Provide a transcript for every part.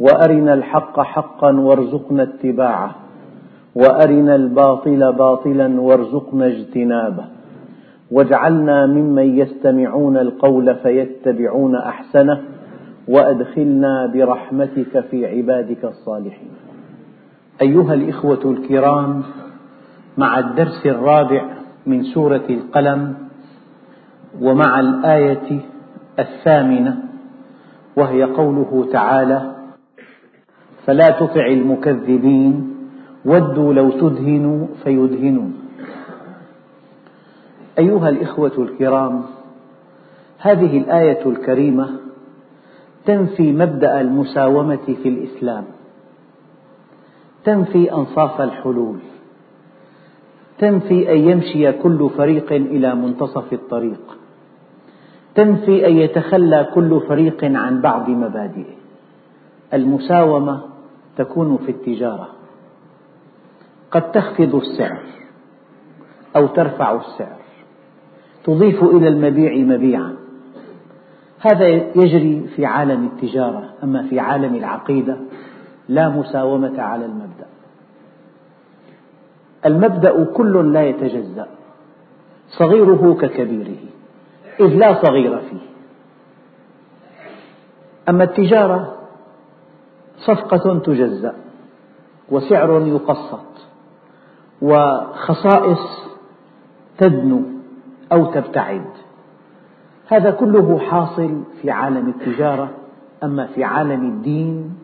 وأرنا الحق حقا وارزقنا اتباعه وأرنا الباطل باطلا وارزقنا اجتنابه. واجعلنا ممن يستمعون القول فيتبعون أحسنه وأدخلنا برحمتك في عبادك الصالحين. أيها الإخوة الكرام مع الدرس الرابع من سورة القلم ومع الآية الثامنة وهي قوله تعالى فلا تطع المكذبين. ودوا لو تدهنوا فيدهنون أيها الإخوة الكرام هذه الآية الكريمة تنفي مبدأ المساومة في الإسلام تنفي أنصاف الحلول تنفي أن يمشي كل فريق إلى منتصف الطريق تنفي أن يتخلى كل فريق عن بعض مبادئه. المساومة تكون في التجارة. قد تخفض السعر أو ترفع السعر. تضيف إلى المبيع مبيعا. هذا يجري في عالم التجارة أما في عالم العقيدة لا مساومة على المبدأ. المبدأ كل لا يتجزأ. صغيره ككبيره إذ لا صغير فيه. أما التجارة صفقة تجزأ وسعر يقسط وخصائص تدنو أو تبتعد. هذا كله حاصل في عالم التجارة أما في عالم الدين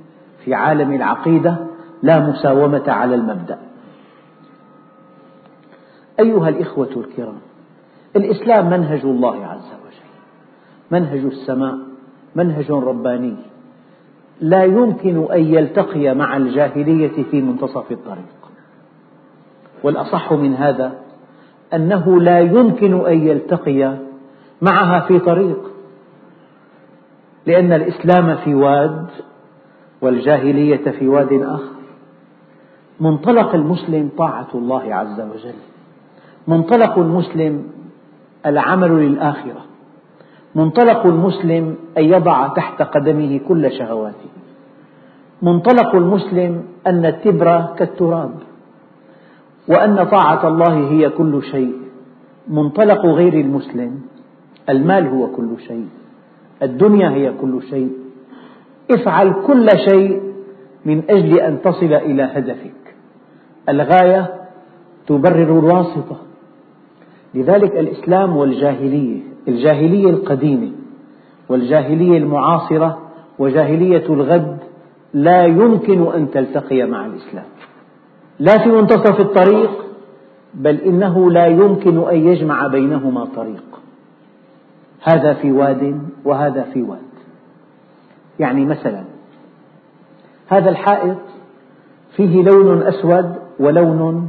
في عالم العقيدة لا مساومة على المبدأ. أيها الإخوة الكرام الإسلام منهج الله عز وجل منهج السماء منهج رباني. لا يمكن أن يلتقي مع الجاهلية في منتصف الطريق. والأصح من هذا أنه لا يمكن أن يلتقي معها في طريق لأن الإسلام في واد والجاهلية في واد آخر. منطلق المسلم طاعة الله عز وجل. منطلق المسلم العمل للآخرة. منطلق المسلم أن يضع تحت قدمه كل شهواته. منطلق المسلم أن التبر كالتراب وأن طاعة الله هي كل شيء. منطلق غير المسلم المال هو كل شيء الدنيا هي كل شيء. افعل كل شيء من أجل أن تصل إلى هدفك. الغاية تبرر الواسطة. لذلك الإسلام والجاهلية الجاهلية القديمة والجاهلية المعاصرة وجاهلية الغد لا يمكن أن تلتقي مع الإسلام. لا في منتصف الطريق بل إنه لا يمكن أن يجمع بينهما طريق. هذا في واد وهذا في واد. يعني مثلا هذا الحائط فيه لون أسود ولون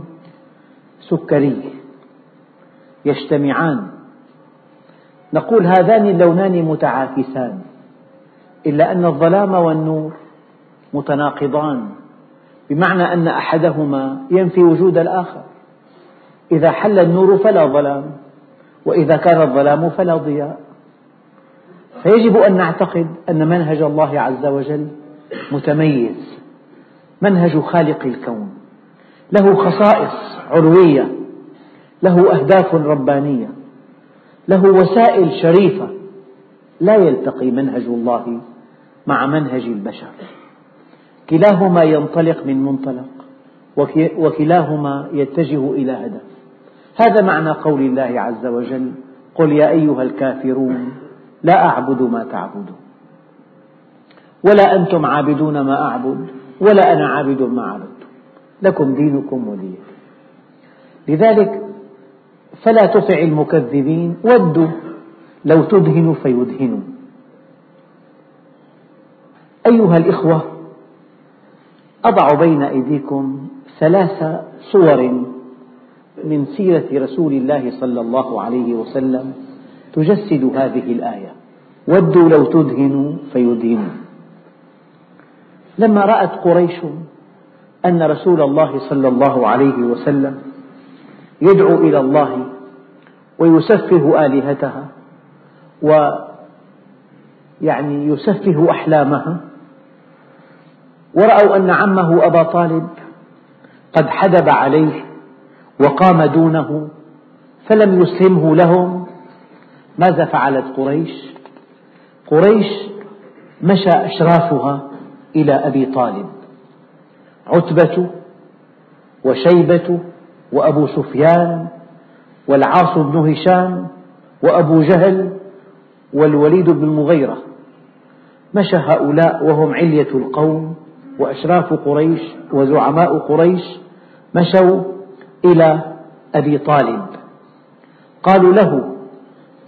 سكري يجتمعان. نقول هذان اللونان متعاكسان إلا أن الظلام والنور متناقضان بمعنى أن أحدهما ينفي وجود الآخر. إذا حل النور فلا ظلام وإذا كان الظلام فلا ضياء. فيجب أن نعتقد أن منهج الله عز وجل متميز منهج خالق الكون. له خصائص علوية له أهداف ربانية. له وسائل شريفة لا يلتقي منهج الله مع منهج البشر. كلاهما ينطلق من منطلق وكلاهما يتجه إلى هدف. هذا معنى قول الله عز وجل قل يا أيها الكافرون لا أعبد ما تعبدون ولا أنتم عابدون ما أعبد ولا أنا عابد ما عبدتم لكم دينكم ولي لذلك فلا تطع المكذبين ودوا. لو تدهن فيدهنون أيها الإخوة أضع بين أيديكم ثلاث صور من سيرة رسول الله صلى الله عليه وسلم تجسد هذه الآية. ودوا لو تدهنوا فيدهنون لما رأت قريش أن رسول الله صلى الله عليه وسلم يدعو إلى الله ويسفه آلهتها ويعني يسفه أحلامها ورأوا أن عمه أبا طالب قد حدب عليه وقام دونه فلم يسلمه لهم ماذا فعلت قريش؟ قريش مشى أشرافها إلى أبي طالب عتبة وشيبة وأبو سفيان والعاص بن هشام وأبو جهل والوليد بن المغيرة. مشى هؤلاء وهم علية القوم وأشراف قريش وزعماء قريش مشوا إلى أبي طالب. قالوا له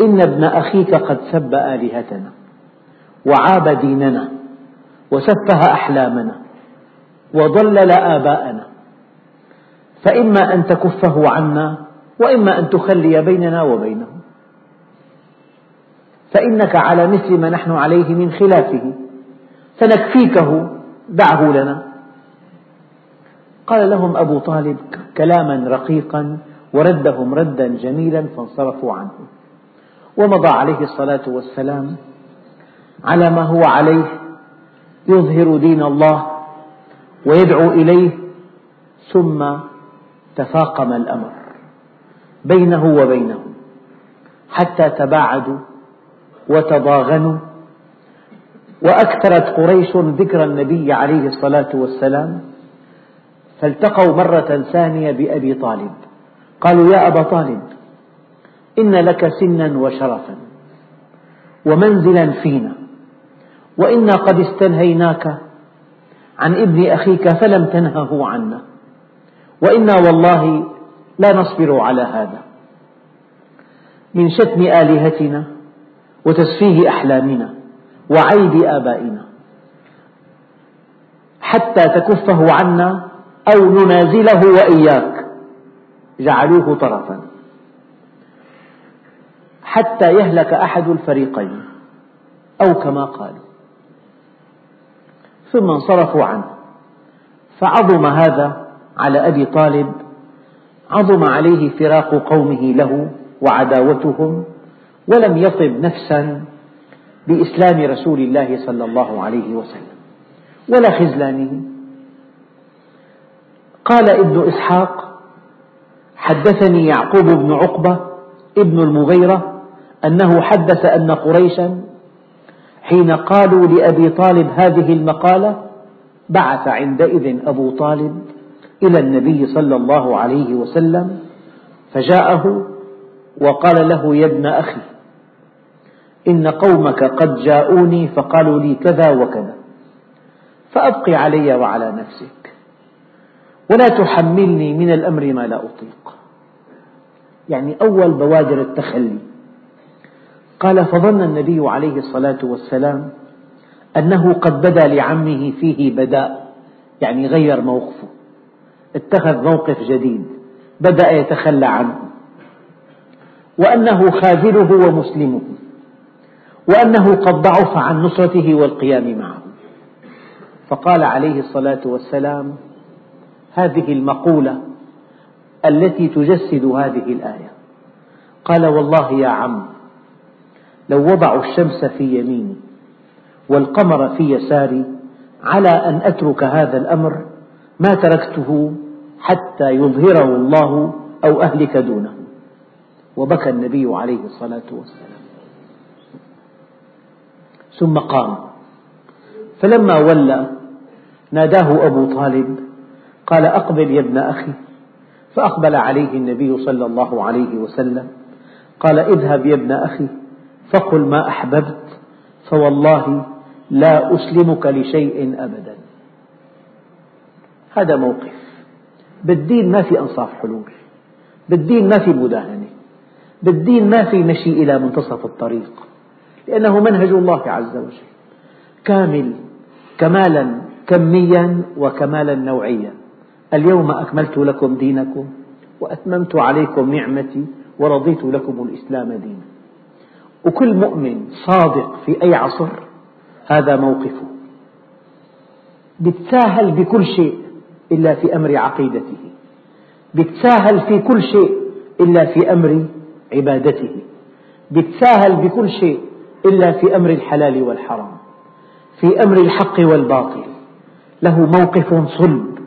إن ابن أخيك قد سب آلهتنا وعاب ديننا وسفه أحلامنا وضلل آباءنا فإما أن تكفه عنا وإما أن تخلي بيننا وبينه فإنك على مثل ما نحن عليه من خلافه. فنكفيكه دعه لنا. قال لهم أبو طالب كلاما رقيقا وردهم ردا جميلا فانصرفوا عنه. ومضى عليه الصلاة والسلام على ما هو عليه يظهر دين الله ويدعو إليه ثم تفاقم الأمر. بينه وبينهم حتى تباعدوا وتضاغنوا. وأكثرت قريش ذكر النبي عليه الصلاة والسلام. فالتقوا مرة ثانية بأبي طالب. قالوا يا أبا طالب إن لك سنا وشرفا ومنزلا فينا. وإنا قد استنهيناك عن ابن أخيك فلم تنهه عنا. وإنا والله لا نصبر على هذا. من شتم آلهتنا وتسفيه أحلامنا وعيب آبائنا. حتى تكفه عنا أو ننازله وإياك. جعلوه طرفا. حتى يهلك أحد الفريقين أو كما قالوا. ثم انصرفوا عنه. فعظم هذا على أبي طالب عظم عليه فراق قومه له وعداوتهم ولم يطب نفسا بإسلام رسول الله صلى الله عليه وسلم. ولا خذلانه. قال ابن إسحاق حدثني يعقوب بن عقبة ابن المغيرة أنه حدث أن قريشا حين قالوا لأبي طالب هذه المقالة بعث عندئذ أبو طالب إلى النبي صلى الله عليه وسلم فجاءه وقال له يا ابن أخي إن قومك قد جاءوني فقالوا لي كذا وكذا فأبق علي وعلى نفسك ولا تحملني من الأمر ما لا أطيق. يعني أول بوادر التخلي. قال فظن النبي عليه الصلاة والسلام أنه قد بدا لعمه فيه بداء يعني غير موقفه. اتخذ موقف جديد بدأ يتخلى عنه. وأنه خاذله ومسلمه وأنه قد ضعف عن نصرته والقيام معه. فقال عليه الصلاة والسلام هذه المقولة التي تجسد هذه الآية. قال والله يا عم لو وضعوا الشمس في يميني والقمر في يساري على أن أترك هذا الأمر ما تركته؟ حتى يظهره الله أو أهلك دونه. وبكى النبي عليه الصلاة والسلام. ثم قام. فلما ولى ناداه أبو طالب قال أقبل يا ابن أخي. فأقبل عليه النبي صلى الله عليه وسلم. قال اذهب يا ابن أخي فقل ما أحببت فوالله لا أسلمك لشيء أبدا. هذا موقف. بالدين ما في أنصاف حلول بالدين ما في مداهنة بالدين ما في مشي إلى منتصف الطريق لأنه منهج الله عز وجل كامل كمالا كميا وكمالا نوعيا. اليوم أكملت لكم دينكم وأتممت عليكم نعمتي ورضيت لكم الإسلام دينا. وكل مؤمن صادق في أي عصر هذا موقفه. بتساهل بكل شيء. إلا في أمر عقيدته. بتساهل في كل شيء إلا في أمر عبادته. بتساهل بكل شيء إلا في أمر الحلال والحرام. في أمر الحق والباطل. له موقف صلب.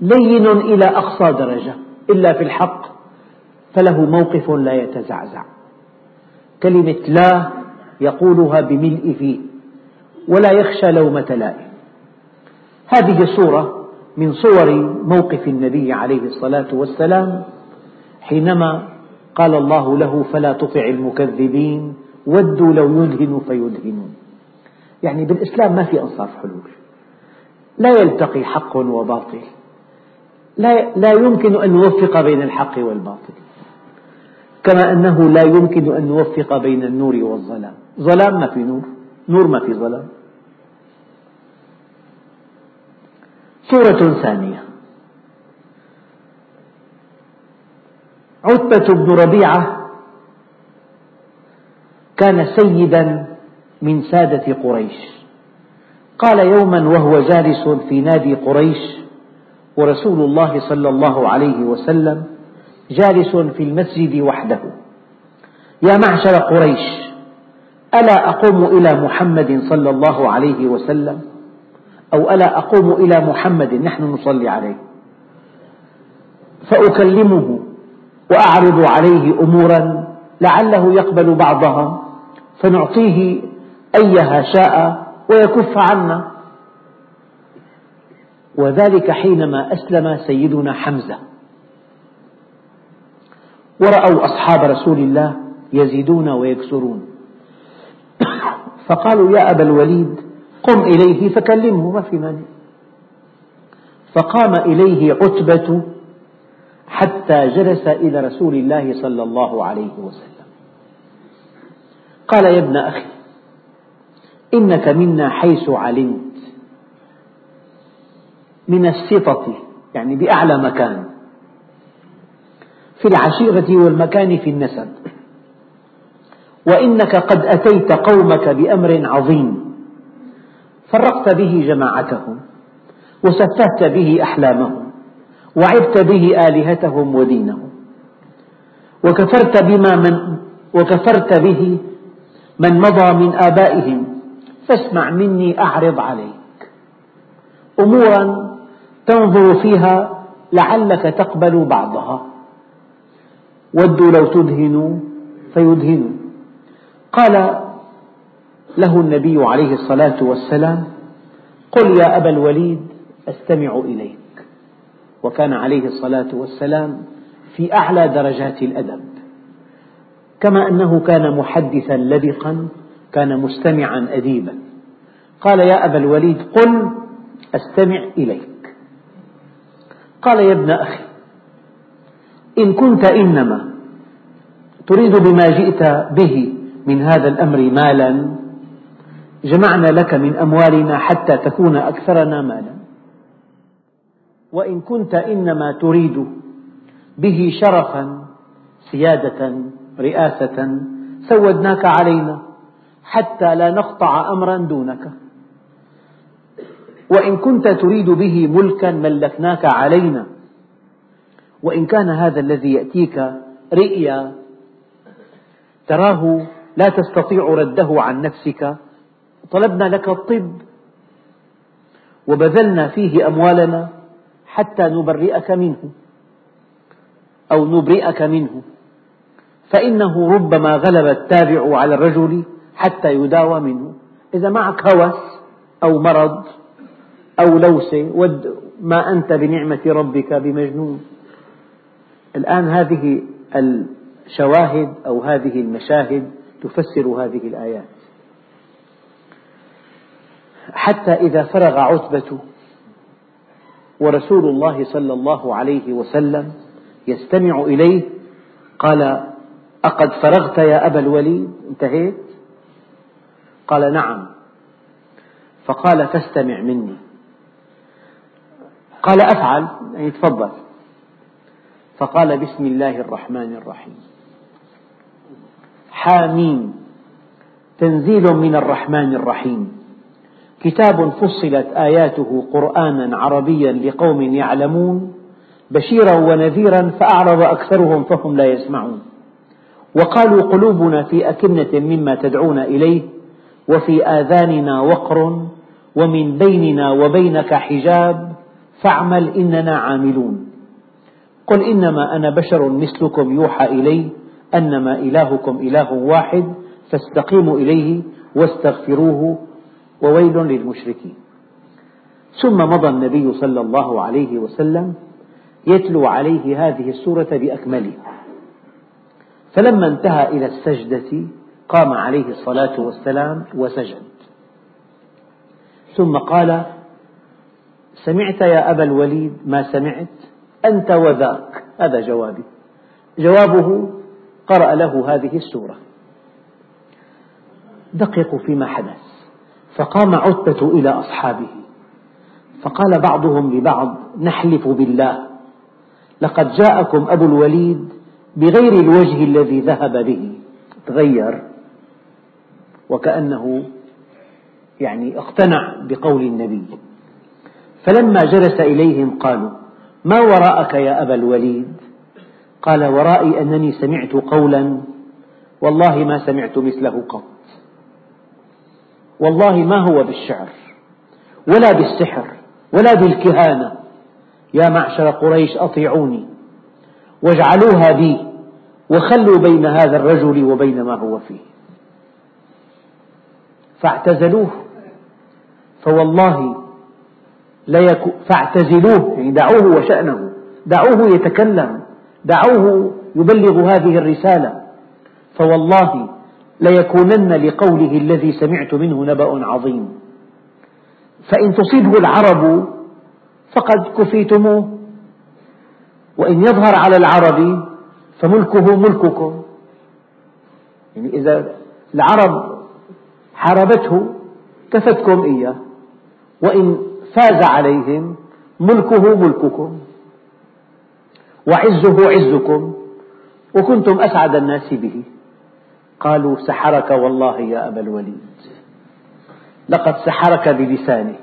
لين إلى أقصى درجة. إلا في الحق. فله موقف لا يتزعزع. كلمة لا يقولها بملء فيه. ولا يخشى لومة لائم. هذه صورة من صور موقف النبي عليه الصلاة والسلام حينما قال الله له فلا تطع المكذبين ودوا لو يدهنوا فيدهنون. يعني بالإسلام ما في أنصاف حلول. لا يلتقي حق وباطل. لا, لا يمكن أن نوفق بين الحق والباطل. كما أنه لا يمكن أن نوفق بين النور والظلام. ظلام ما في نور. نور ما في ظلام. سورة ثانية. عتبة بن ربيعة كان سيدا من سادة قريش. قال يوما وهو جالس في نادي قريش ورسول الله صلى الله عليه وسلم جالس في المسجد وحده. يا معشر قريش ألا أقوم إلى محمد صلى الله عليه وسلم؟ أو ألا أقوم إلى محمد نحن نصلي عليه. فأكلمه وأعرض عليه أمورا لعله يقبل بعضها فنعطيه أيها شاء ويكف عنا. وذلك حينما أسلم سيدنا حمزة. ورأوا أصحاب رسول الله يزيدون ويكسرون. فقالوا يا أبا الوليد قم إليه فكلمه ما في مانع. فقام إليه عتبة حتى جلس إلى رسول الله صلى الله عليه وسلم. قال يا ابن أخي إنك منا حيث علمت. من السطة يعني بأعلى مكان. في العشيرة والمكان في النسب. وإنك قد أتيت قومك بأمر عظيم. فرقت به جماعتهم وسفهت به أحلامهم وعبت به آلهتهم ودينهم وكفرت بما من وكفرت به من مضى من آبائهم فاسمع مني أعرض عليك أمورا تنظر فيها لعلك تقبل بعضها ودوا لو تدهنوا فيدهنوا قال له النبي عليه الصلاة والسلام قل يا أبا الوليد أستمع إليك. وكان عليه الصلاة والسلام في أعلى درجات الأدب. كما أنه كان محدثا لبقا كان مستمعا أديبا. قال يا أبا الوليد قل أستمع إليك. قال يا ابن أخي إن كنت إنما تريد بما جئت به من هذا الأمر مالا جمعنا لك من أموالنا حتى تكون أكثرنا مالا. وإن كنت إنما تريد به شرفا سيادة رئاسة سودناك علينا حتى لا نقطع أمرا دونك. وإن كنت تريد به ملكا ملكناك علينا. وإن كان هذا الذي يأتيك رئيا تراه لا تستطيع رده عن نفسك. طلبنا لك الطب وبذلنا فيه أموالنا حتى نبرئك منه أو نبرئك منه. فإنه ربما غلب التابع على الرجل حتى يداوى منه. إذا معك هوس أو مرض أو لوسة ما أنت بنعمة ربك بمجنون. الآن هذه الشواهد أو هذه المشاهد تفسر هذه الآيات. حتى إذا فرغ عتبة ورسول الله صلى الله عليه وسلم يستمع إليه قال أقد فرغت يا أبا الوليد؟ انتهيت. قال نعم. فقال فاستمع مني. قال أفعل. يعني تفضل. فقال بسم الله الرحمن الرحيم. حاميم. تنزيل من الرحمن الرحيم. كتاب فصلت آياته قرآنا عربيا لقوم يعلمون بشيرا ونذيرا فأعرض أكثرهم فهم لا يسمعون. وقالوا قلوبنا في أكنة مما تدعون إليه وفي آذاننا وقر ومن بيننا وبينك حجاب فاعمل إننا عاملون. قل إنما أنا بشر مثلكم يوحى إلي أنما إلهكم إله واحد فاستقيموا إليه واستغفروه وويل للمشركين. ثم مضى النبي صلى الله عليه وسلم يتلو عليه هذه السورة بأكملها فلما انتهى إلى السجدة قام عليه الصلاة والسلام وسجد. ثم قال سمعت يا أبا الوليد ما سمعت؟ أنت وذاك. هذا جوابي. جوابه قرأ له هذه السورة. دققوا فيما حدث. فقام عتبة إلى أصحابه. فقال بعضهم لبعض نحلف بالله. لقد جاءكم أبو الوليد بغير الوجه الذي ذهب به. تغير. وكأنه يعني اقتنع بقول النبي. فلما جلس إليهم قالوا ما وراءك يا أبا الوليد؟ قال ورائي أنني سمعت قولا والله ما سمعت مثله قط. والله ما هو بالشعر ولا بالسحر ولا بالكهانة. يا معشر قريش أطيعوني واجعلوها بي وخلوا بين هذا الرجل وبين ما هو فيه. فاعتزلوه فوالله ليكو فاعتزلوه يعني دعوه وشأنه دعوه يتكلم دعوه يبلغ هذه الرسالة. فوالله ليكونن لقوله الذي سمعت منه نبأ عظيم. فإن تصيبه العرب فقد كفيتموه وإن يظهر على العرب فملكه ملككم. يعني إذا العرب حاربته كفتكم إياه. وإن فاز عليهم ملكه ملككم. وعزه عزكم. وكنتم أسعد الناس به. قالوا سحرك والله يا أبا الوليد. لقد سحرك بلسانه.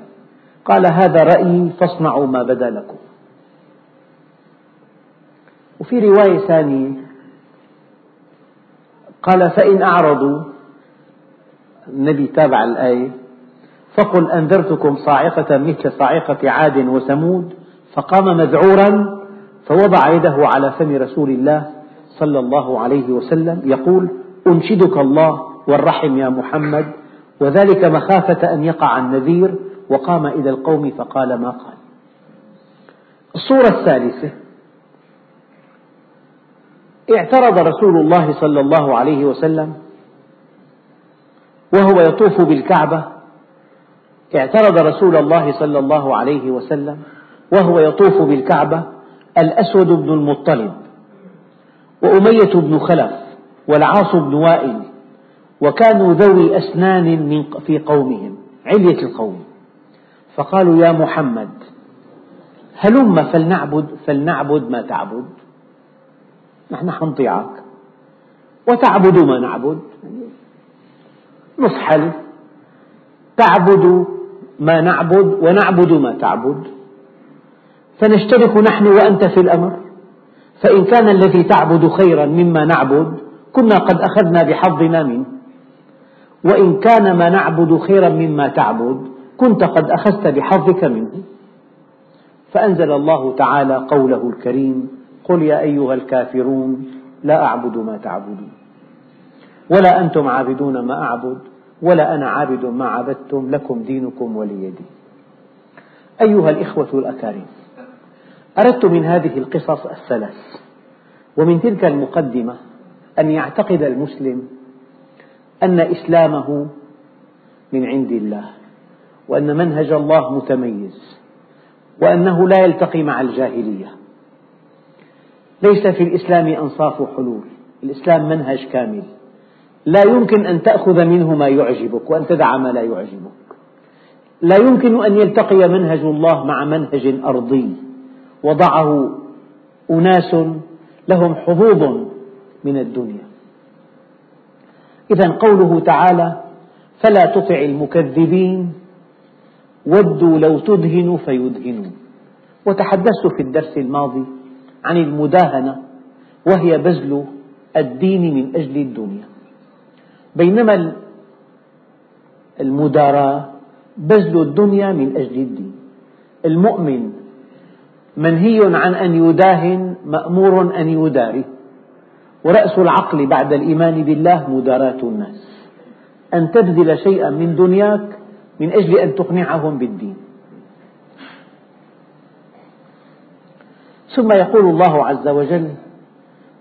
قال هذا رأيي فاصنعوا ما بدا لكم. وفي رواية ثانية قال فإن أعرضوا النبي تابع الآية فقل أنذرتكم صاعقة مثل صاعقة عاد وثمود فقام مذعورا فوضع يده على فم رسول الله صلى الله عليه وسلم يقول أنشدك الله والرحم يا محمد وذلك مخافة أن يقع النذير وقام إلى القوم فقال ما قال. الصورة الثالثة اعترض رسول الله صلى الله عليه وسلم وهو يطوف بالكعبة اعترض رسول الله صلى الله عليه وسلم وهو يطوف بالكعبة الأسود بن المطلب وأمية بن خلف. والعاص بن وائل وكانوا ذوي أسنان من في قومهم علية القوم. فقالوا يا محمد هلم فلنعبد فلنعبد ما تعبد. نحن حنطيعك. وتعبد ما نعبد. نصحل تعبد ما نعبد ونعبد ما تعبد. فنشترك نحن وأنت في الأمر. فإن كان الذي تعبد خيرا مما نعبد كنا قد أخذنا بحظنا منه. وإن كان ما نعبد خيرا مما تعبد كنت قد أخذت بحظك منه. فأنزل الله تعالى قوله الكريم قل يا أيها الكافرون لا أعبد ما تعبدون. ولا أنتم عابدون ما أعبد ولا أنا عابد ما عبدتم لكم دينكم ولي دين. أيها الإخوة الأكارم أردت من هذه القصص الثلاث ومن تلك المقدمة أن يعتقد المسلم أن إسلامه من عند الله وأن منهج الله متميز وأنه لا يلتقي مع الجاهلية. ليس في الإسلام أنصاف حلول الإسلام منهج كامل. لا يمكن أن تأخذ منه ما يعجبك وأن تدع ما لا يعجبك. لا يمكن أن يلتقي منهج الله مع منهج أرضي وضعه أناس لهم حظوظ من الدنيا. إذا قوله تعالى فلا تطع المكذبين ودوا لو تدهن فيدهنون. وتحدثت في الدرس الماضي عن المداهنة وهي بذل الدين من أجل الدنيا. بينما المداراة بذل الدنيا من أجل الدين. المؤمن منهي عن أن يداهن مأمور أن يداري. ورأس العقل بعد الإيمان بالله مداراة الناس. أن تبذل شيئا من دنياك من أجل أن تقنعهم بالدين. ثم يقول الله عز وجل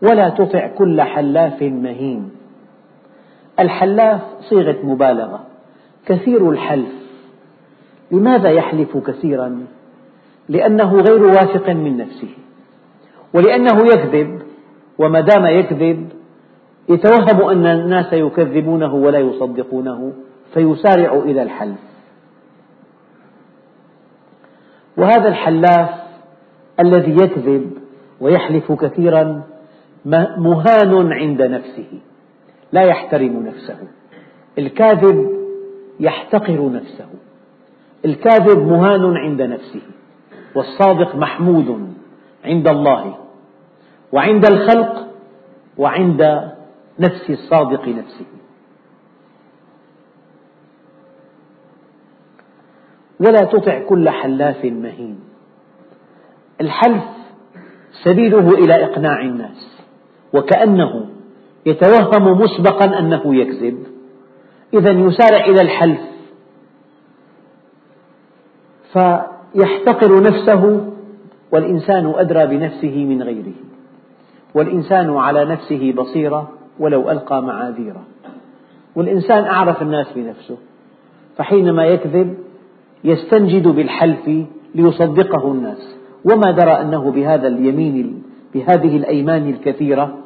ولا تطع كل حلاف مهين. الحلاف صيغة مبالغة. كثير الحلف. لماذا يحلف كثيرا؟ لأنه غير واثق من نفسه. ولأنه يكذب. وما دام يكذب يتوهم أن الناس يكذبونه ولا يصدقونه فيسارع إلى الحلف وهذا الحلاف الذي يكذب ويحلف كثيرا مهان عند نفسه لا يحترم نفسه. الكاذب يحتقر نفسه. الكاذب مهان عند نفسه. والصادق محمود عند الله. وعند الخلق وعند نفس الصادق نفسه. ولا تطع كل حلاف مهين. الحلف سبيله إلى إقناع الناس وكأنه يتوهم مسبقا أنه يكذب. إذا يسارع إلى الحلف فيحتقر نفسه والإنسان أدرى بنفسه من غيره. والإنسان على نفسه بصيرة ولو ألقى معاذيره. والإنسان أعرف الناس بنفسه فحينما يكذب يستنجد بالحلف ليصدقه الناس. وما درى أنه بهذا اليمين بهذه الأيمان الكثيرة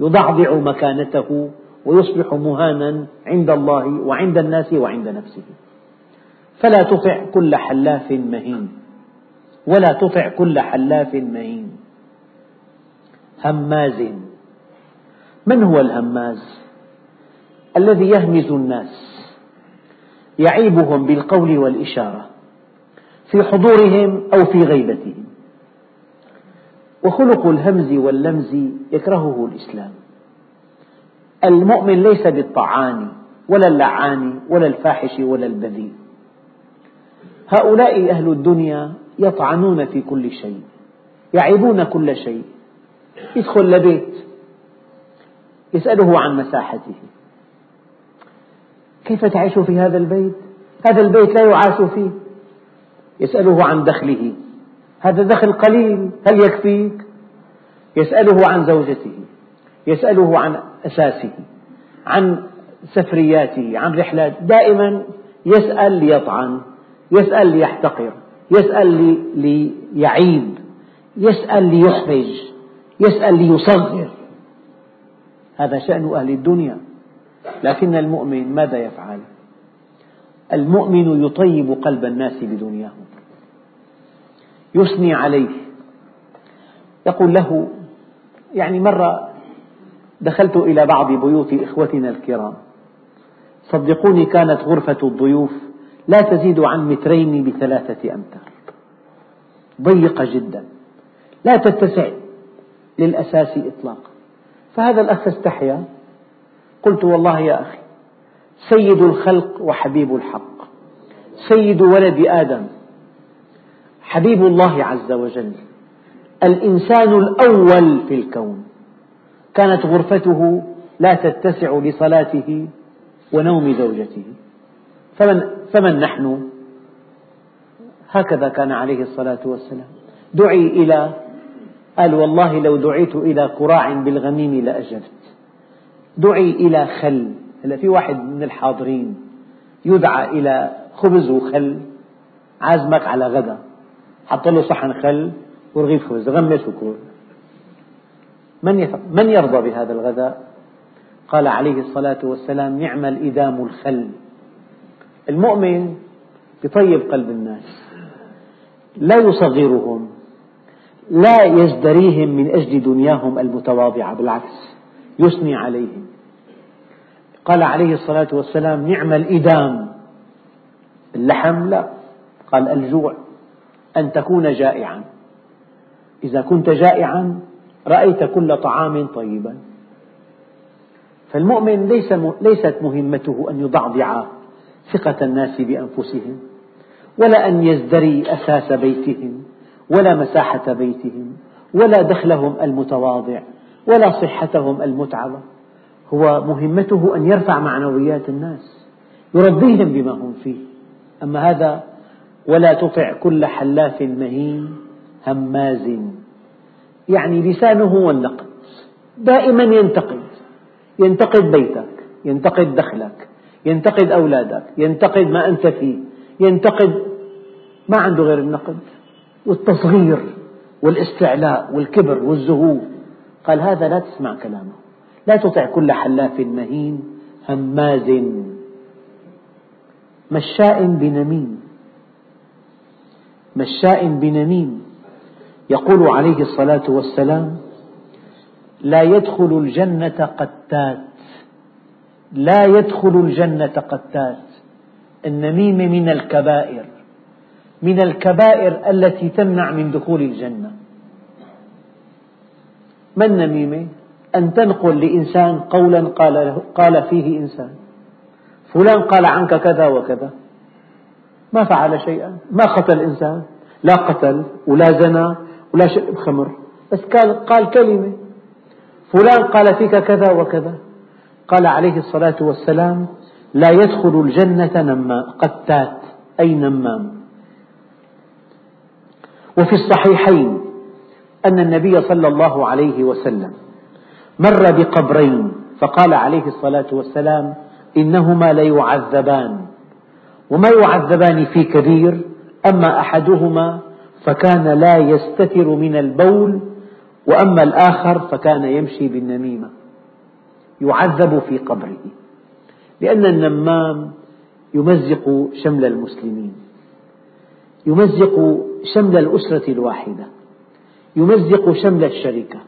يضعضع مكانته ويصبح مهانا عند الله وعند الناس وعند نفسه. فلا تطع كل حلاف مهين. ولا تطع كل حلاف مهين. هماز من هو الهماز؟ الذي يهمز الناس. يعيبهم بالقول والإشارة في حضورهم أو في غيبتهم. وخلق الهمز واللمز يكرهه الإسلام. المؤمن ليس بالطعان ولا اللعان ولا الفاحش ولا البذيء. هؤلاء أهل الدنيا يطعنون في كل شيء يعيبون كل شيء. يدخل لبيت يسأله عن مساحته. كيف تعيش في هذا البيت؟ هذا البيت لا يعاش فيه. يسأله عن دخله. هذا دخل قليل هل يكفيك؟ يسأله عن زوجته. يسأله عن أساسه عن سفرياته عن رحلات دائما يسأل ليطعن يسأل ليحتقر يسأل ليعيب يسأل ليحرج. يسأل ليصغر. هذا شأن أهل الدنيا. لكن المؤمن ماذا يفعل؟ المؤمن يطيب قلب الناس بدنياهم يثني عليه. يقول له يعني مرة دخلت إلى بعض بيوت إخوتنا الكرام. صدقوني كانت غرفة الضيوف لا تزيد عن مترين بثلاثة أمتار. ضيقة جدا. لا تتسع. للأساس إطلاقا فهذا الأخ استحيا. قلت والله يا أخي سيد الخلق وحبيب الحق. سيد ولد آدم. حبيب الله عز وجل. الإنسان الأول في الكون. كانت غرفته لا تتسع لصلاته ونوم زوجته. فمن, فمن نحن؟ هكذا كان عليه الصلاة والسلام. دعي إلى قال والله لو دعيت إلى قراع بالغميم لأجبت. دعي إلى خل. هلا في واحد من الحاضرين يدعى إلى خبز وخل عازمك على غدا. حط له صحن خل ورغيف خبز غمس وكل. من من يرضى بهذا الغداء؟ قال عليه الصلاة والسلام نعم الإدام الخل. المؤمن يطيب قلب الناس لا يصغرهم. لا يزدريهم من أجل دنياهم المتواضعة بالعكس يثني عليهم. قال عليه الصلاة والسلام نعم الإدام. اللحم لا. قال الجوع. أن تكون جائعا. إذا كنت جائعا رأيت كل طعام طيبا. فالمؤمن ليس ليست مهمته أن يضعضع ثقة الناس بأنفسهم ولا أن يزدري أساس بيتهم. ولا مساحة بيتهم ولا دخلهم المتواضع ولا صحتهم المتعبة هو مهمته أن يرفع معنويات الناس يربيهم بما هم فيه. أما هذا ولا تطع كل حلاف مهين هماز. يعني لسانه هو النقد دائما ينتقد. ينتقد بيتك ينتقد دخلك ينتقد أولادك ينتقد ما أنت فيه ينتقد ما عنده غير النقد. والتصغير والاستعلاء والكبر والزهو قال هذا لا تسمع كلامه. لا تطع كل حلاف مهين هماز مشاء بنميم. مشاء بنميم. يقول عليه الصلاة والسلام لا يدخل الجنة قتات. لا يدخل الجنة قتات. النميمة من الكبائر. من الكبائر التي تمنع من دخول الجنة. ما النميمة؟ أن تنقل لإنسان قولا قال, قال فيه إنسان. فلان قال عنك كذا وكذا. ما فعل شيئا. ما قتل إنسان. لا قتل ولا زنى ولا شرب خمر بس قال, قال كلمة. فلان قال فيك كذا وكذا. قال عليه الصلاة والسلام لا يدخل الجنة نما قتات أي نمام. وفي الصحيحين أن النبي صلى الله عليه وسلم مر بقبرين فقال عليه الصلاة والسلام إنهما ليعذبان. وما يعذبان في كبير أما أحدهما فكان لا يستتر من البول وأما الآخر فكان يمشي بالنميمة. يعذب في قبره لأن النمام يمزق شمل المسلمين. يمزق شمل الأسرة الواحدة. يمزق شمل الشركة.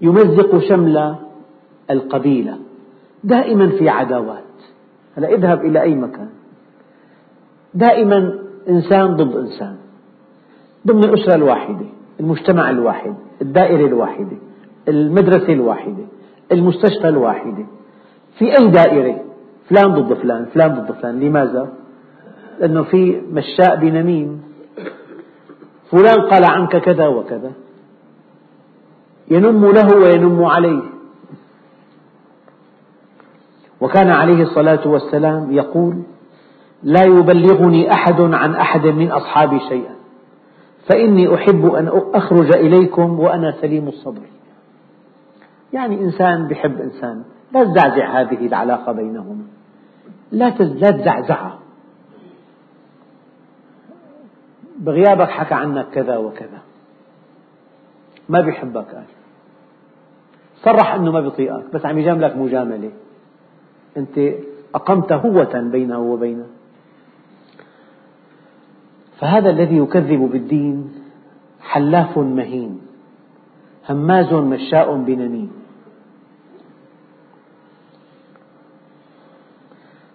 يمزق شمل القبيلة. دائما في عداوات. هلا اذهب إلى أي مكان. دائما إنسان ضد إنسان. ضمن الأسرة الواحدة المجتمع الواحد الدائرة الواحدة المدرسة الواحدة المستشفى الواحدة. في أي دائرة؟ فلان ضد فلان فلان ضد فلان. لماذا؟ لأنه في مشاء بنميم. فلان قال عنك كذا وكذا. ينم له وينم عليه. وكان عليه الصلاة والسلام يقول لا يبلغني أحد عن أحد من أصحابي شيئا. فإني أحب أن أخرج إليكم وأنا سليم الصدر. يعني إنسان يحب إنسان. لا تزعزع هذه العلاقة بينهما. لا تزعزعها. بغيابك حكى عنك كذا وكذا. ما بيحبك قال صرح أنه ما بيطيقك بس عم يجاملك مجاملة. أنت أقمت هوة بينه وبينه. فهذا الذي يكذب بالدين حلاف مهين هماز مشاء بنميم.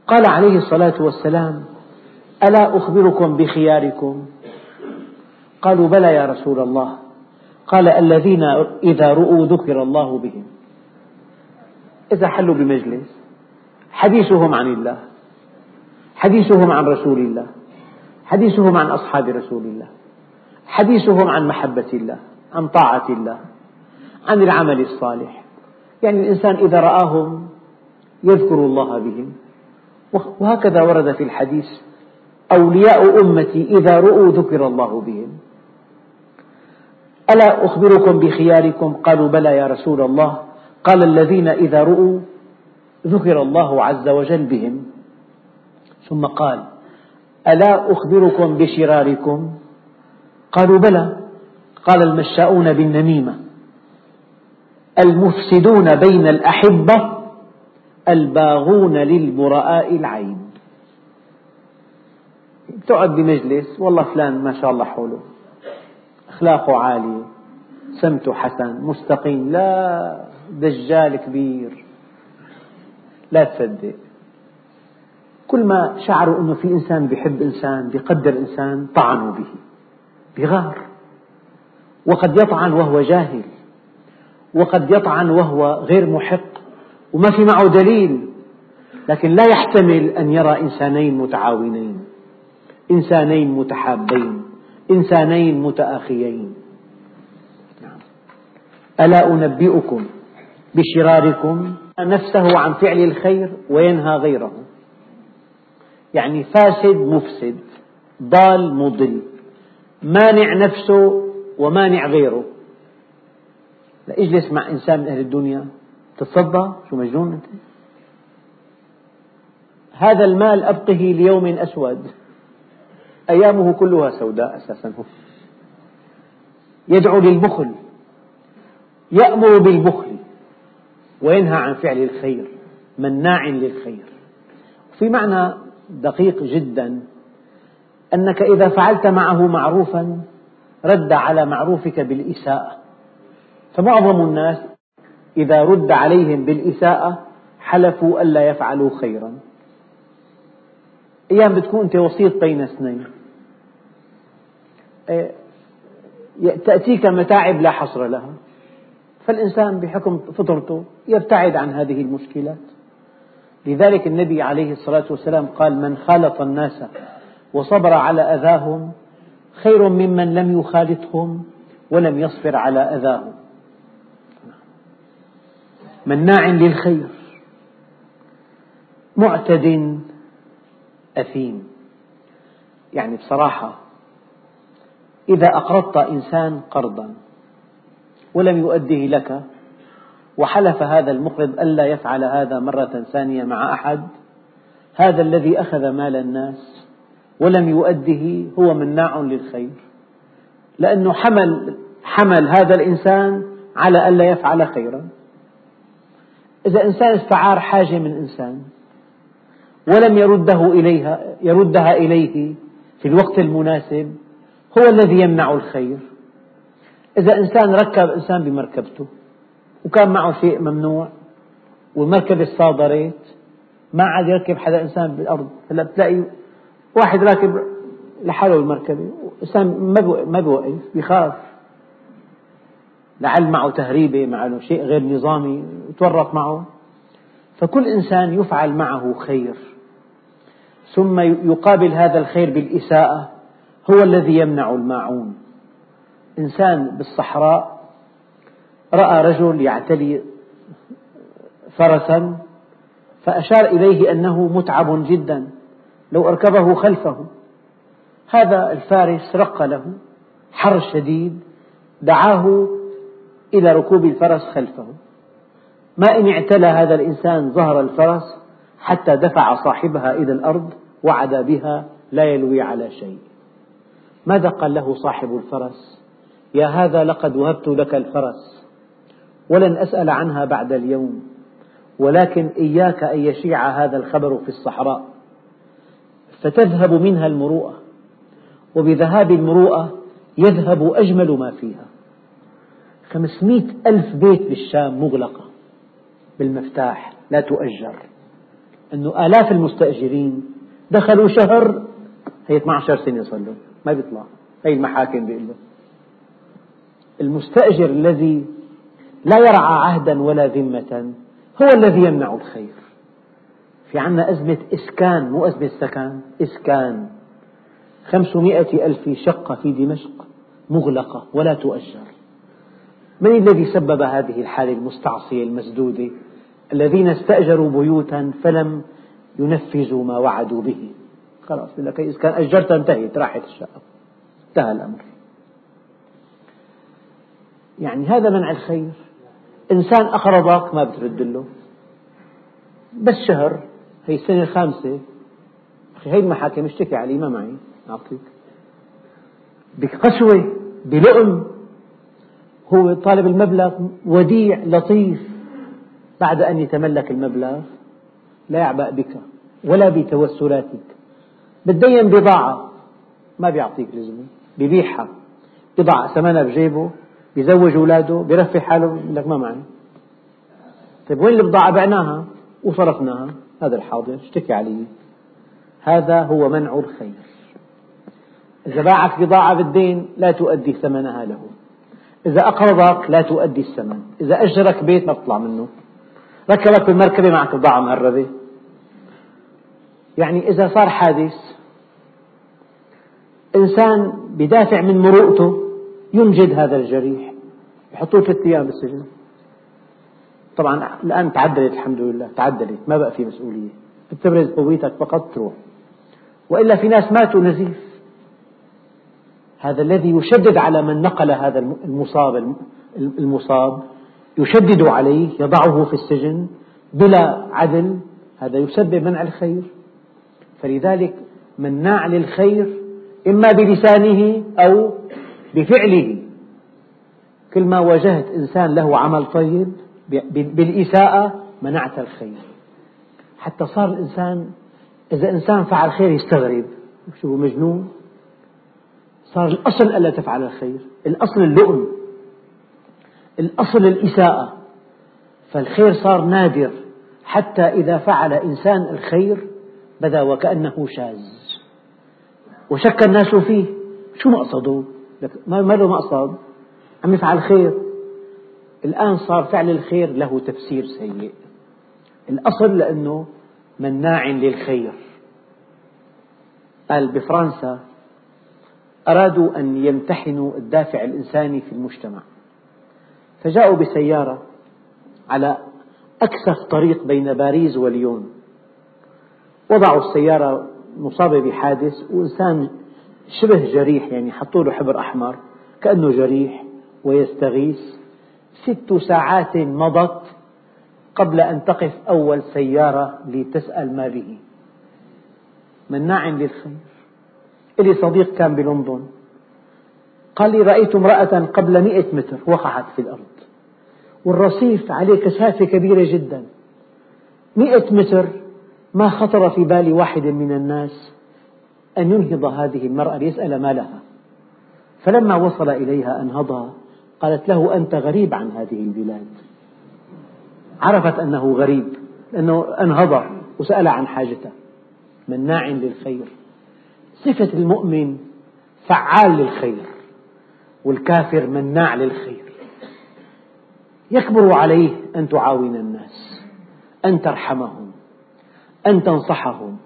قال عليه الصلاة والسلام ألا أخبركم بخياركم؟ قالوا بلى يا رسول الله. قال الذين إذا رؤوا ذكر الله بهم. إذا حلوا بمجلس. حديثهم عن الله. حديثهم عن رسول الله. حديثهم عن أصحاب رسول الله. حديثهم عن محبة الله. عن طاعة الله. عن العمل الصالح. يعني الإنسان إذا رآهم يذكر الله بهم. وهكذا ورد في الحديث أولياء أمتي إذا رؤوا ذكر الله بهم. ألا أخبركم بخياركم؟ قالوا بلى يا رسول الله. قال الذين إذا رؤوا ذكر الله عز وجل بهم. ثم قال ألا أخبركم بشراركم؟ قالوا بلى. قال المشاؤون بالنميمة. المفسدون بين الأحبة الباغون للبراء العين. تقعد بمجلس والله فلان ما شاء الله حوله. أخلاقه عالية. سمته حسن مستقيم لا دجال كبير. لا تصدق. كل ما شعروا أنه في إنسان بيحب إنسان بيقدر إنسان طعنوا به. بغار. وقد يطعن وهو جاهل. وقد يطعن وهو غير محق. وما في معه دليل. لكن لا يحتمل أن يرى إنسانين متعاونين إنسانين متحابين. إنسانين متآخيين. نعم. ألا أنبئكم بشراركم نفسه عن فعل الخير وينهى غيره. يعني فاسد مفسد ضال مضل. مانع نفسه ومانع غيره. لا اجلس مع إنسان من أهل الدنيا. تتصدى؟ شو مجنون أنت؟ هذا المال أبقه ليوم أسود. أيامه كلها سوداء أساسا. هو يدعو للبخل يأمر بالبخل وينهى عن فعل الخير مناع للخير. في معنى دقيق جدا أنك إذا فعلت معه معروفا رد على معروفك بالإساءة. فمعظم الناس إذا رد عليهم بالإساءة حلفوا ألا يفعلوا خيرا. أيام بتكون أنت وسيط بين اثنين. تأتيك متاعب لا حصر لها. فالإنسان بحكم فطرته يبتعد عن هذه المشكلات. لذلك النبي عليه الصلاة والسلام قال من خالط الناس وصبر على أذاهم خير ممن لم يخالطهم ولم يصبر على أذاهم. مناع للخير معتد أثيم. يعني بصراحة إذا أقرضت إنسان قرضا ولم يؤده لك وحلف هذا المقرض ألا يفعل هذا مرة ثانية مع أحد هذا الذي أخذ مال الناس ولم يؤده هو مناع للخير. لأنه حمل حمل هذا الإنسان على ألا يفعل خيرا. إذا إنسان استعار حاجة من إنسان ولم يرده إليها يردها إليه في الوقت المناسب هو الذي يمنع الخير. إذا إنسان ركب إنسان بمركبته وكان معه شيء ممنوع والمركبة صادرت ما عاد يركب حدا إنسان بالأرض. هلأ بتلاقي واحد راكب لحاله المركبة إنسان ما بيوقف بيخاف. لعل معه تهريبة معه شيء غير نظامي يتورط معه. فكل إنسان يفعل معه خير. ثم يقابل هذا الخير بالإساءة. هو الذي يمنع الماعون. إنسان بالصحراء رأى رجل يعتلي فرسا فأشار إليه أنه متعب جدا لو أركبه خلفه. هذا الفارس رق له حر شديد دعاه إلى ركوب الفرس خلفه. ما إن اعتلى هذا الإنسان ظهر الفرس حتى دفع صاحبها إلى الأرض وعد بها لا يلوي على شيء. ماذا قال له صاحب الفرس؟ يا هذا لقد وهبت لك الفرس ولن أسأل عنها بعد اليوم ولكن إياك أن يشيع هذا الخبر في الصحراء فتذهب منها المروءة وبذهاب المروءة يذهب أجمل ما فيها. خمسمئة ألف بيت بالشام مغلقة بالمفتاح لا تؤجر. أنه آلاف المستأجرين دخلوا شهر هي 12 سنة له ما بيطلع. هي المحاكم بيقول له. المستأجر الذي لا يرعى عهدا ولا ذمة هو الذي يمنع الخير. في عنا أزمة إسكان مو أزمة سكن إسكان. خمسمائة ألف شقة في دمشق مغلقة ولا تؤجر. من الذي سبب هذه الحالة المستعصية المسدودة؟ الذين استأجروا بيوتا فلم ينفذوا ما وعدوا به. خلاص لك إذا كان أجرتها انتهت راحت الشقة انتهى الأمر. يعني هذا منع الخير. إنسان أقرضك ما بترد له. بس شهر هي السنة الخامسة. أخي هي المحاكم اشتكي علي ما معي. أعطيك. بقسوة بلؤم. هو طالب المبلغ وديع لطيف. بعد أن يتملك المبلغ لا يعبأ بك ولا بتوسلاتك. بتدين بضاعة. ما بيعطيك الزبون ببيعها. بضاعة ثمنها بجيبه بيزوج أولاده بيرفه حاله. بيقول لك ما معي طيب وين البضاعة بعناها؟ وصرفناها. هذا الحاضر. اشتكي علي هذا هو منع الخير. إذا باعك بضاعة بالدين لا تؤدي ثمنها له. إذا أقرضك لا تؤدي الثمن. إذا أجرك بيت ما تطلع منه. ركبك بالمركبة معك بضاعة مهربة. يعني إذا صار حادث إنسان بدافع من مروءته ينجد هذا الجريح يحطوه ثلاث أيام بالسجن طبعا الآن تعدلت الحمد لله تعدلت ما بقى في مسؤولية. بتبرز قويتك فقط تروح. وإلا في ناس ماتوا نزيف. هذا الذي يشدد على من نقل هذا المصاب المصاب يشدد عليه يضعه في السجن بلا عدل هذا يسبب منع الخير. فلذلك مناع للخير إما بلسانه أو بفعله. كل ما واجهت إنسان له عمل طيب بالإساءة منعت الخير. حتى صار الإنسان إذا إنسان فعل خير يستغرب. شو مجنون. صار الأصل ألا تفعل الخير. الأصل اللؤم. الأصل الإساءة. فالخير صار نادر. حتى إذا فعل إنسان الخير بدا وكأنه شاذ. وشك الناس فيه. شو مقصده؟ ما له مقصد. عم يفعل خير الآن صار فعل الخير له تفسير سيء. الأصل لأنه مناع للخير. قال بفرنسا أرادوا أن يمتحنوا الدافع الإنساني في المجتمع. فجاءوا بسيارة على أكثف طريق بين باريس وليون وضعوا السيارة مصابة بحادث وإنسان شبه جريح يعني حطوا له حبر أحمر كأنه جريح ويستغيث. ست ساعات مضت قبل أن تقف أول سيارة لتسأل ما به. مناع للخير. لي صديق كان بلندن. قال لي رأيت امرأة قبل مئة متر وقعت في الأرض. والرصيف عليه كثافة كبيرة جدا. مئة متر ما خطر في بال واحد من الناس أن ينهض هذه المرأة ليسأل ما لها. فلما وصل إليها أنهضها قالت له أنت غريب عن هذه البلاد. عرفت أنه غريب لأنه أنهض وسأل عن حاجته. مناع للخير. صفة المؤمن فعال للخير والكافر مناع للخير. يكبر عليه أن تعاون الناس أن ترحمهم. أن تنصحهم.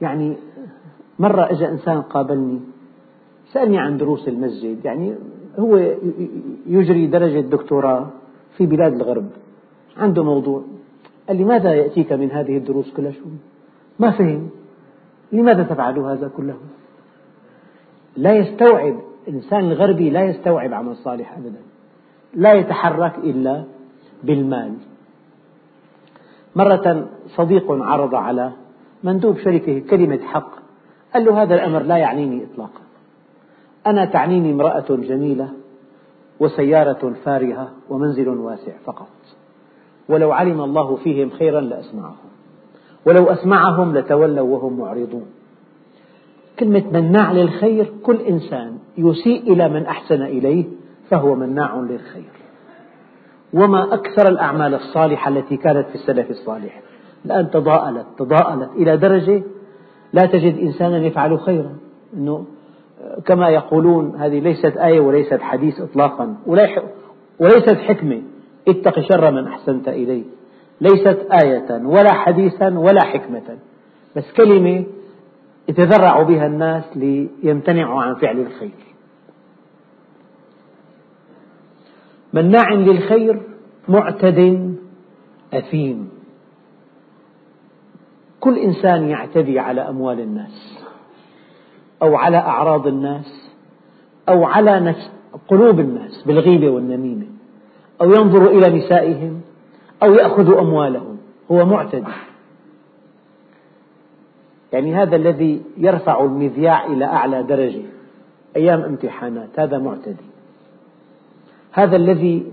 يعني مرة أجا إنسان قابلني سألني عن دروس المسجد يعني هو يجري درجة دكتوراه في بلاد الغرب. عنده موضوع. قال لي ماذا يأتيك من هذه الدروس كلها شو ما فهم. لماذا تفعل هذا كله؟ لا يستوعب الإنسان الغربي لا يستوعب عمل صالح أبدا. لا يتحرك إلا بالمال. مرة صديق عرض على مندوب شركة كلمة حق. قال له هذا الأمر لا يعنيني إطلاقا. أنا تعنيني امرأة جميلة وسيارة فارهة ومنزل واسع فقط. ولو علم الله فيهم خيرا لأسمعهم. ولو أسمعهم لتولوا وهم معرضون. كلمة مناع للخير كل إنسان يسيء إلى من أحسن إليه فهو مناع للخير. وما أكثر الأعمال الصالحة التي كانت في السلف الصالح. الآن تضاءلت تضاءلت إلى درجة لا تجد إنسانا يفعل خيرا. إنه كما يقولون هذه ليست آية وليست حديث إطلاقا. وليست حكمة. اتق شر من أحسنت إليه. ليست آية ولا حديثا ولا حكمة. بس كلمة يتذرع بها الناس ليمتنعوا عن فعل الخير. مناع للخير معتد أثيم. كل إنسان يعتدي على أموال الناس أو على أعراض الناس أو على نفس قلوب الناس بالغيبة والنميمة. أو ينظر إلى نسائهم أو يأخذ أموالهم. هو معتدي يعني هذا الذي يرفع المذياع إلى أعلى درجة. أيام امتحانات. هذا معتدي. هذا الذي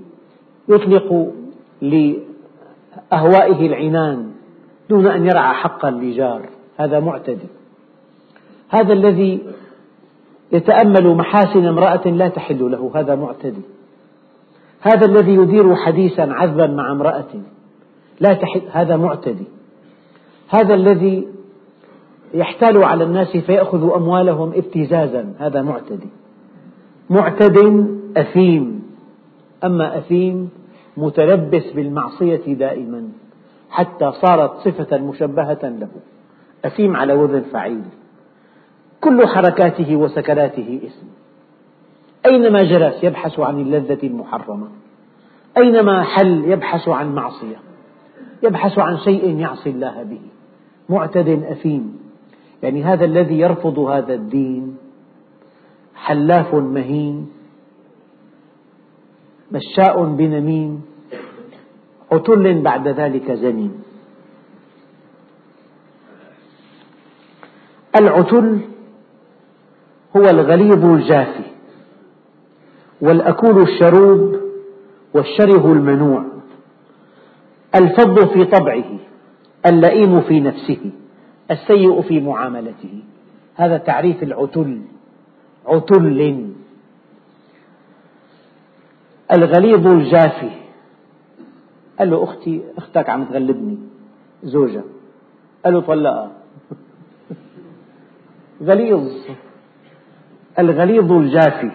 يطلق لأهوائه العنان دون أن يرعى حقا لجار. هذا معتدي هذا الذي يتأمل محاسن امرأة لا تحل له هذا معتدي هذا الذي يدير حديثا عذبا مع امرأة لا تحل هذا معتدي هذا الذي يحتال على الناس فيأخذ أموالهم ابتزازا هذا معتدي معتد أثيم. أما أثيم متلبس بالمعصية دائما حتى صارت صفة مشبهة له. أثيم على وزن فعيل. كل حركاته وسكناته اسم. أينما جلس يبحث عن اللذة المحرمة. أينما حل يبحث عن معصية. يبحث عن شيء يعصي الله به. معتد أثيم. يعني هذا الذي يرفض هذا الدين. حلاف مهين. مشاء بنميم عتل بعد ذلك زنيم. العتل هو الغليظ الجافي والأكول الشروب والشره المنوع الفظ في طبعه اللئيم في نفسه السيء في معاملته. هذا تعريف العتل عتل. الغليظ الجافي. قال له أختي أختك عم تغلبني. زوجها قال له طلقها. غليظ. الغليظ الجافي.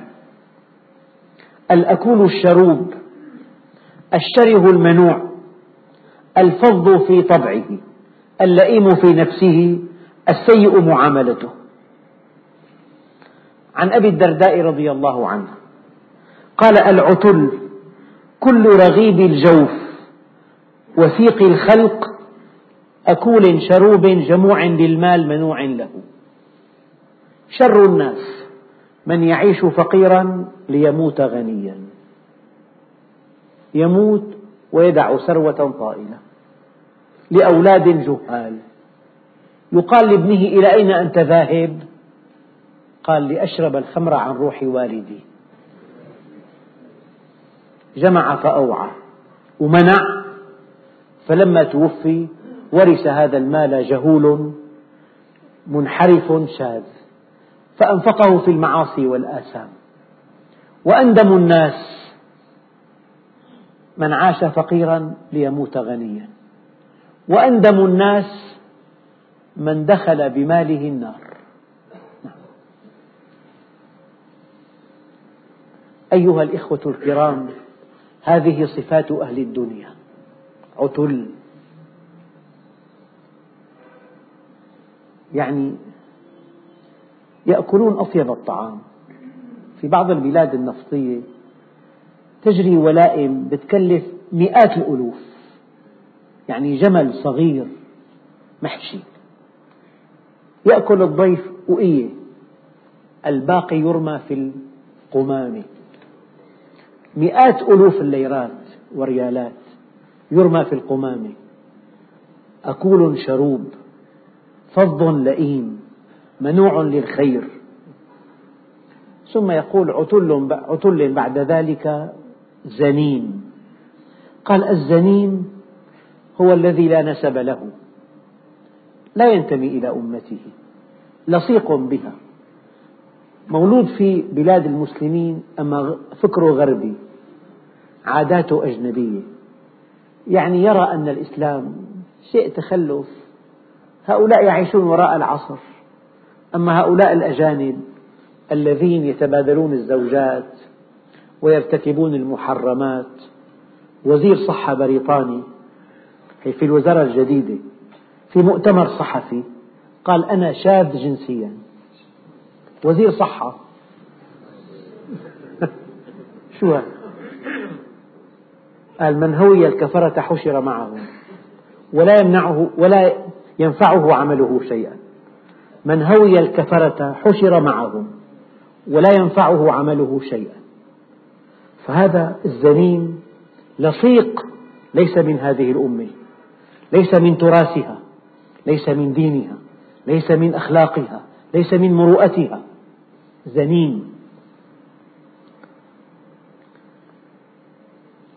الأكول الشروب. الشره المنوع. الفظ في طبعه. اللئيم في نفسه. السيء معاملته. عن أبي الدرداء رضي الله عنه. قال العتل كل رغيب الجوف وثيق الخلق أكول شروب جموع للمال منوع له. شر الناس من يعيش فقيرا ليموت غنيا. يموت ويدع ثروة طائلة لأولاد جهال. يقال لابنه إلى أين أنت ذاهب؟ قال لأشرب الخمر عن روح والدي. جمع فأوعى ومنع فلما توفي ورث هذا المال جهول منحرف شاذ فأنفقه في المعاصي والآثام. وأندم الناس من عاش فقيرا ليموت غنيا. وأندم الناس من دخل بماله النار. أيها الإخوة الكرام هذه صفات أهل الدنيا. عتل. يعني يأكلون أطيب الطعام. في بعض البلاد النفطية تجري ولائم بتكلف مئات الألوف. يعني جمل صغير محشي. يأكل الضيف وقية الباقي يرمى في القمامة. مئات ألوف الليرات وريالات يرمى في القمامة. أكول شروب فظ لئيم منوع للخير. ثم يقول عتل, عتل بعد ذلك زنيم. قال الزنيم هو الذي لا نسب له لا ينتمي إلى أمته لصيق بها. مولود في بلاد المسلمين أما فكره غربي عاداته أجنبية. يعني يرى أن الإسلام شيء تخلف. هؤلاء يعيشون وراء العصر. أما هؤلاء الأجانب الذين يتبادلون الزوجات ويرتكبون المحرمات. وزير صحة بريطاني في الوزارة الجديدة في مؤتمر صحفي قال أنا شاذ جنسيا. وزير صحة. شو هذا؟ قال من هوي الكفرة حشر معه ولا يمنعه ولا ينفعه عمله شيئا. من هوي الكفرة حشر معهم ولا ينفعه عمله شيئا. فهذا الزنيم لصيق ليس من هذه الأمة ليس من تراثها ليس من دينها ليس من أخلاقها ليس من مروءتها. زنيم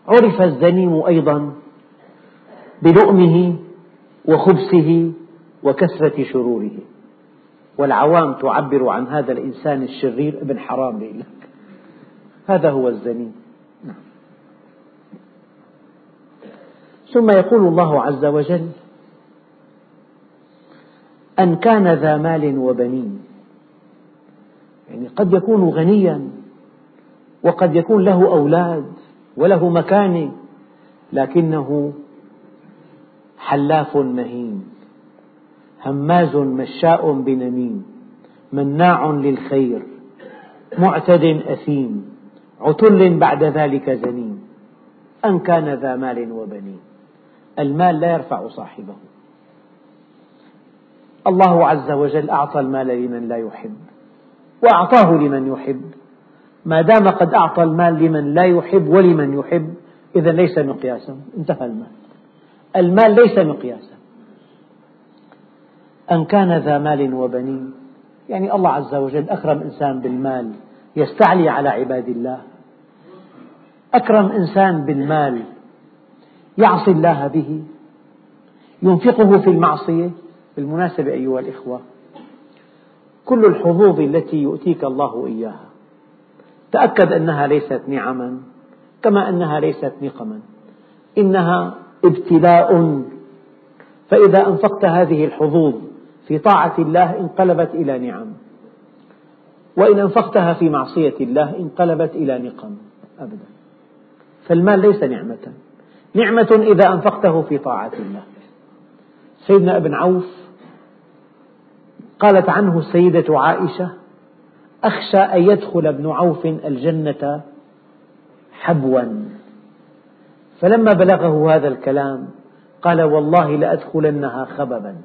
عرف الزنيم أيضا بلؤمه وخبثه وكثرة شروره. الزنيم الزنيم. الزنيم الزنيم. الزنيم الزنيم. والعوام تعبر عن هذا الإنسان الشرير ابن حرام لك هذا هو الزني نعم. ثم يقول الله عز وجل أن كان ذا مال وبنين يعني قد يكون غنيا وقد يكون له أولاد وله مكانة لكنه حلاف مهين هماز مشاء بنميم مناع للخير معتد أثيم عتل بعد ذلك زنيم أن كان ذا مال وبنين. المال لا يرفع صاحبه. الله عز وجل أعطى المال لمن لا يحب. وأعطاه لمن يحب. ما دام قد أعطى المال لمن لا يحب ولمن يحب إذا ليس مقياسا. انتهى المال. المال ليس مقياسا. أن كان ذا مال وبنين. يعني الله عز وجل أكرم إنسان بالمال يستعلي على عباد الله. أكرم إنسان بالمال يعصي الله به ينفقه في المعصية. بالمناسبة أيها الإخوة كل الحظوظ التي يؤتيك الله إياها. تأكد أنها ليست نعما كما أنها ليست نقما. إنها ابتلاء. فإذا أنفقت هذه الحظوظ في طاعة الله انقلبت إلى نعم. وإن أنفقتها في معصية الله انقلبت إلى نقم أبدا. فالمال ليس نعمة. نعمة إذا أنفقته في طاعة الله. سيدنا ابن عوف قالت عنه السيدة عائشة أخشى أن يدخل ابن عوف الجنة حبوا. فلما بلغه هذا الكلام قال والله لأدخلنها خببا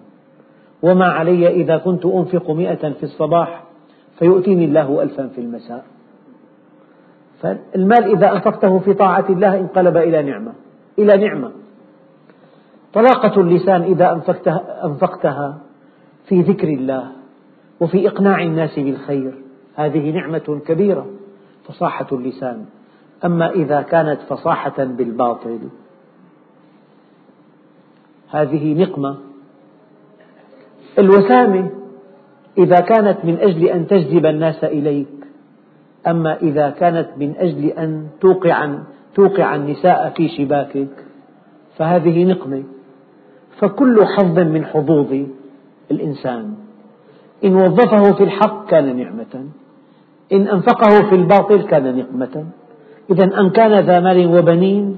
وما علي إذا كنت أنفق مئة في الصباح فيؤتيني الله ألفا في المساء. فالمال إذا أنفقته في طاعة الله انقلب إلى نعمة إلى نعمة. طلاقة اللسان إذا أنفقتها, أنفقتها في ذكر الله وفي إقناع الناس بالخير. هذه نعمة كبيرة فصاحة اللسان. أما إذا كانت فصاحة بالباطل هذه نقمة. الوسامة إذا كانت من أجل أن تجذب الناس إليك أما إذا كانت من أجل أن توقع, توقع النساء في شباكك فهذه نقمة. فكل حظ من حظوظ. الإنسان. إن وظفه في الحق كان نعمة. إن أنفقه في الباطل كان نقمة. إذا أن كان ذا مال وبنين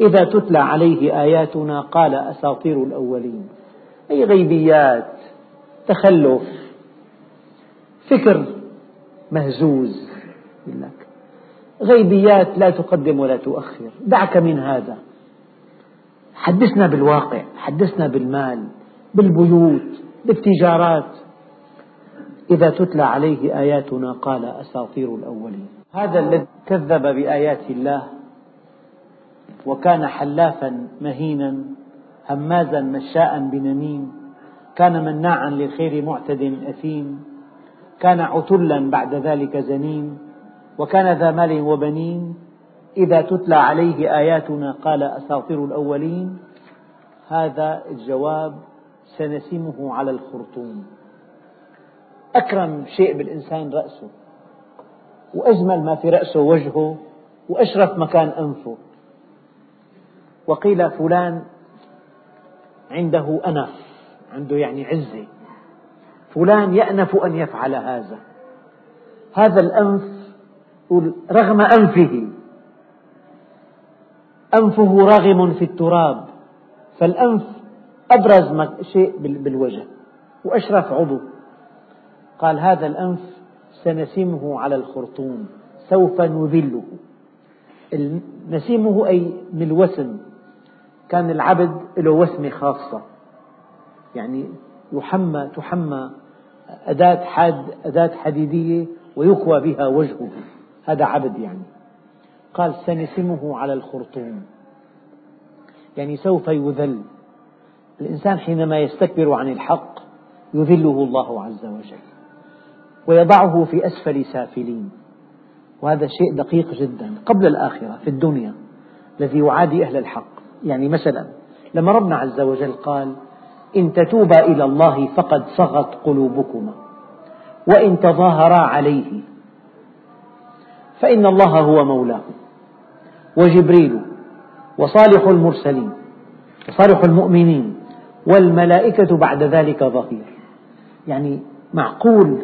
إذا تتلى عليه آياتنا قال أساطير الأولين. أي غيبيات تخلف فكر مهزوز لك غيبيات لا تقدم ولا تؤخر. دعك من هذا. حدثنا بالواقع حدثنا بالمال بالبيوت. بالتجارات. إذا تتلى عليه آياتنا قال أساطير الأولين. هذا الذي كذب بآيات الله وكان حلافا مهينا همازا مشاء بنميم. كان مناعا للخير معتد أثيم. كان عتلا بعد ذلك زنيم. وكان ذا مال وبنين. إذا تتلى عليه آياتنا قال أساطير الأولين. هذا الجواب سنسمه على الخرطوم. أكرم شيء بالإنسان رأسه وأجمل ما في رأسه وجهه وأشرف مكان أنفه. وقيل فلان عنده أنف عنده يعني عزة. فلان يأنف أن يفعل هذا. هذا الأنف رغم أنفه أنفه راغم في التراب. فالأنف أبرز شيء بالوجه وأشرف عضو. قال هذا الأنف سنسمه على الخرطوم سوف نذله. نسيمه أي من الوسم كان العبد له وسمة خاصة. يعني يحمى تحمى أداة حاد أداة حديدية ويكوى بها وجهه. هذا عبد يعني. قال سنسمه على الخرطوم. يعني سوف يذل. الإنسان حينما يستكبر عن الحق يذله الله عز وجل ويضعه في أسفل سافلين. وهذا شيء دقيق جدا قبل الآخرة في الدنيا الذي يعادي أهل الحق. يعني مثلا لما ربنا عز وجل قال إن تتوبا إلى الله فقد صغت قلوبكما وإن تظاهرا عليه فإن الله هو مولاه وجبريل وصالح المرسلين وصالح المؤمنين والملائكة بعد ذلك ظهير. يعني معقول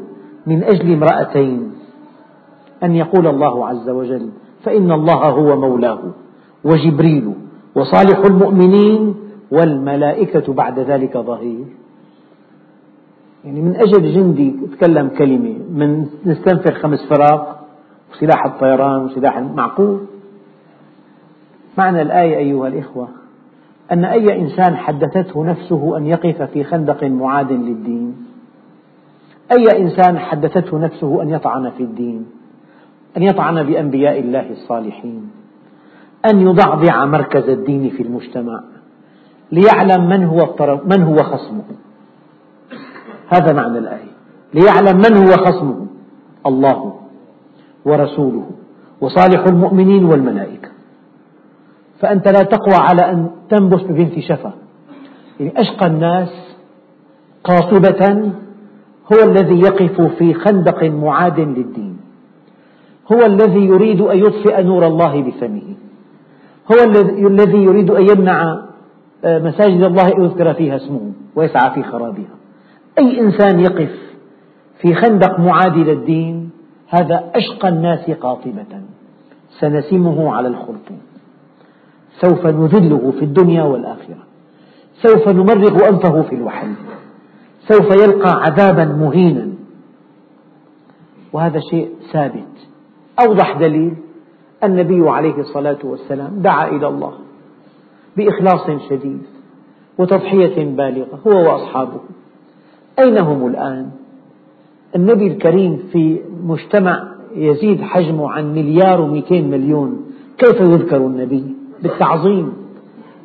من أجل امرأتين أن يقول الله عز وجل فإن الله هو مولاه وجبريل وصالح المؤمنين والملائكة بعد ذلك ظهير. يعني من أجل جندي تكلم كلمة من نستنفر خمس فراق وسلاح الطيران وسلاح معقول معنى الآية أيها الإخوة أن أي إنسان حدثته نفسه أن يقف في خندق معاد للدين. أي إنسان حدثته نفسه أن يطعن في الدين. أن يطعن بأنبياء الله الصالحين. أن يضعضع مركز الدين في المجتمع. ليعلم من هو من هو خصمه. هذا معنى الآية. ليعلم من هو خصمه. الله ورسوله. وصالح المؤمنين والملائكة. فأنت لا تقوى على أن تنبس ببنت شفا. يعني أشقى الناس قاطبة هو الذي يقف في خندق معاد للدين. هو الذي يريد أن يطفئ نور الله بفمه. هو الذي يريد أن يمنع آه، مساجد الله أن يذكر فيها اسمه ويسعى في خرابها. أي إنسان يقف في خندق معادي للدين هذا أشقى الناس قاطبة. سنسمه على الخرطوم. سوف نذله في الدنيا والآخرة. سوف نمرغ أنفه في الوحل سوف يلقى عذابا مهينا. وهذا شيء ثابت. أوضح دليل النبي عليه الصلاة والسلام دعا إلى الله بإخلاص شديد وتضحية بالغة هو وأصحابه. أين هم الآن؟ النبي الكريم في مجتمع يزيد حجمه عن مليار ومئتين مليون. كيف يذكر النبي؟ بالتعظيم.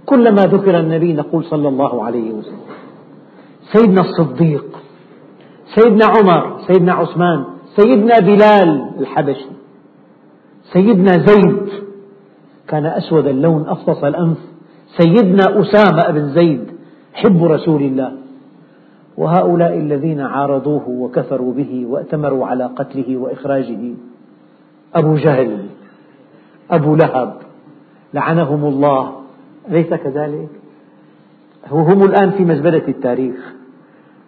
كلما ذكر النبي نقول صلى الله عليه وسلم. سيدنا الصديق سيدنا عمر سيدنا عثمان سيدنا بلال الحبشي سيدنا زيد كان أسود اللون أفطس الأنف. سيدنا أسامة بن زيد حب رسول الله. وهؤلاء الذين عارضوه وكفروا به وأتمروا على قتله وإخراجه. أبو جهل أبو لهب لعنهم الله. أليس كذلك؟ هم الآن في مزبلة التاريخ.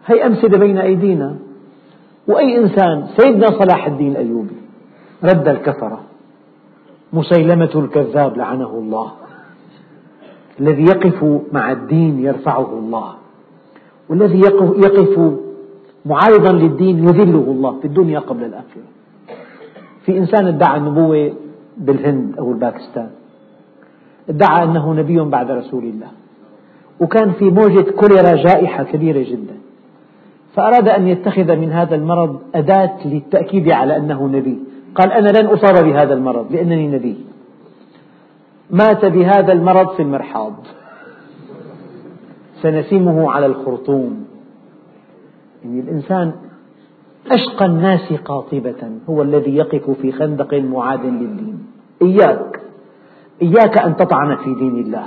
هي أمثلة بين أيدينا. وأي إنسان؟ سيدنا صلاح الدين الأيوبي رد الكفرة. مسيلمة الكذاب لعنه الله. الذي يقف مع الدين يرفعه الله. والذي يقف معارضا للدين يذله الله في الدنيا قبل الآخرة. في إنسان ادعى النبوة بالهند أو الباكستان. ادعى أنه نبي بعد رسول الله. وكان في موجة كوليرا جائحة كبيرة جدا. فأراد أن يتخذ من هذا المرض أداة للتأكيد على أنه نبي. قال أنا لن أصاب بهذا المرض لأنني نبي. مات بهذا المرض في المرحاض. سنسمه على الخرطوم. يعني الإنسان أشقى الناس قاطبة. هو الذي يقف في خندق معاد للدين. إياك. إياك أن تطعن في دين الله.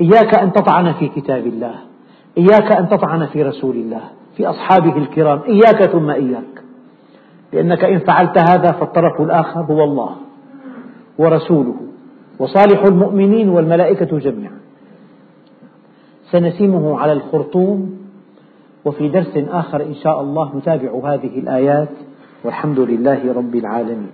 إياك أن تطعن في كتاب الله. إياك أن تطعن في رسول الله. في أصحابه الكرام. إياك ثم إياك. لأنك إن فعلت هذا فالطرف الآخر هو الله ورسوله وصالح المؤمنين والملائكة جميعا. سنسمه على الخرطوم وفي درس آخر إن شاء الله نتابع هذه الآيات والحمد لله رب العالمين.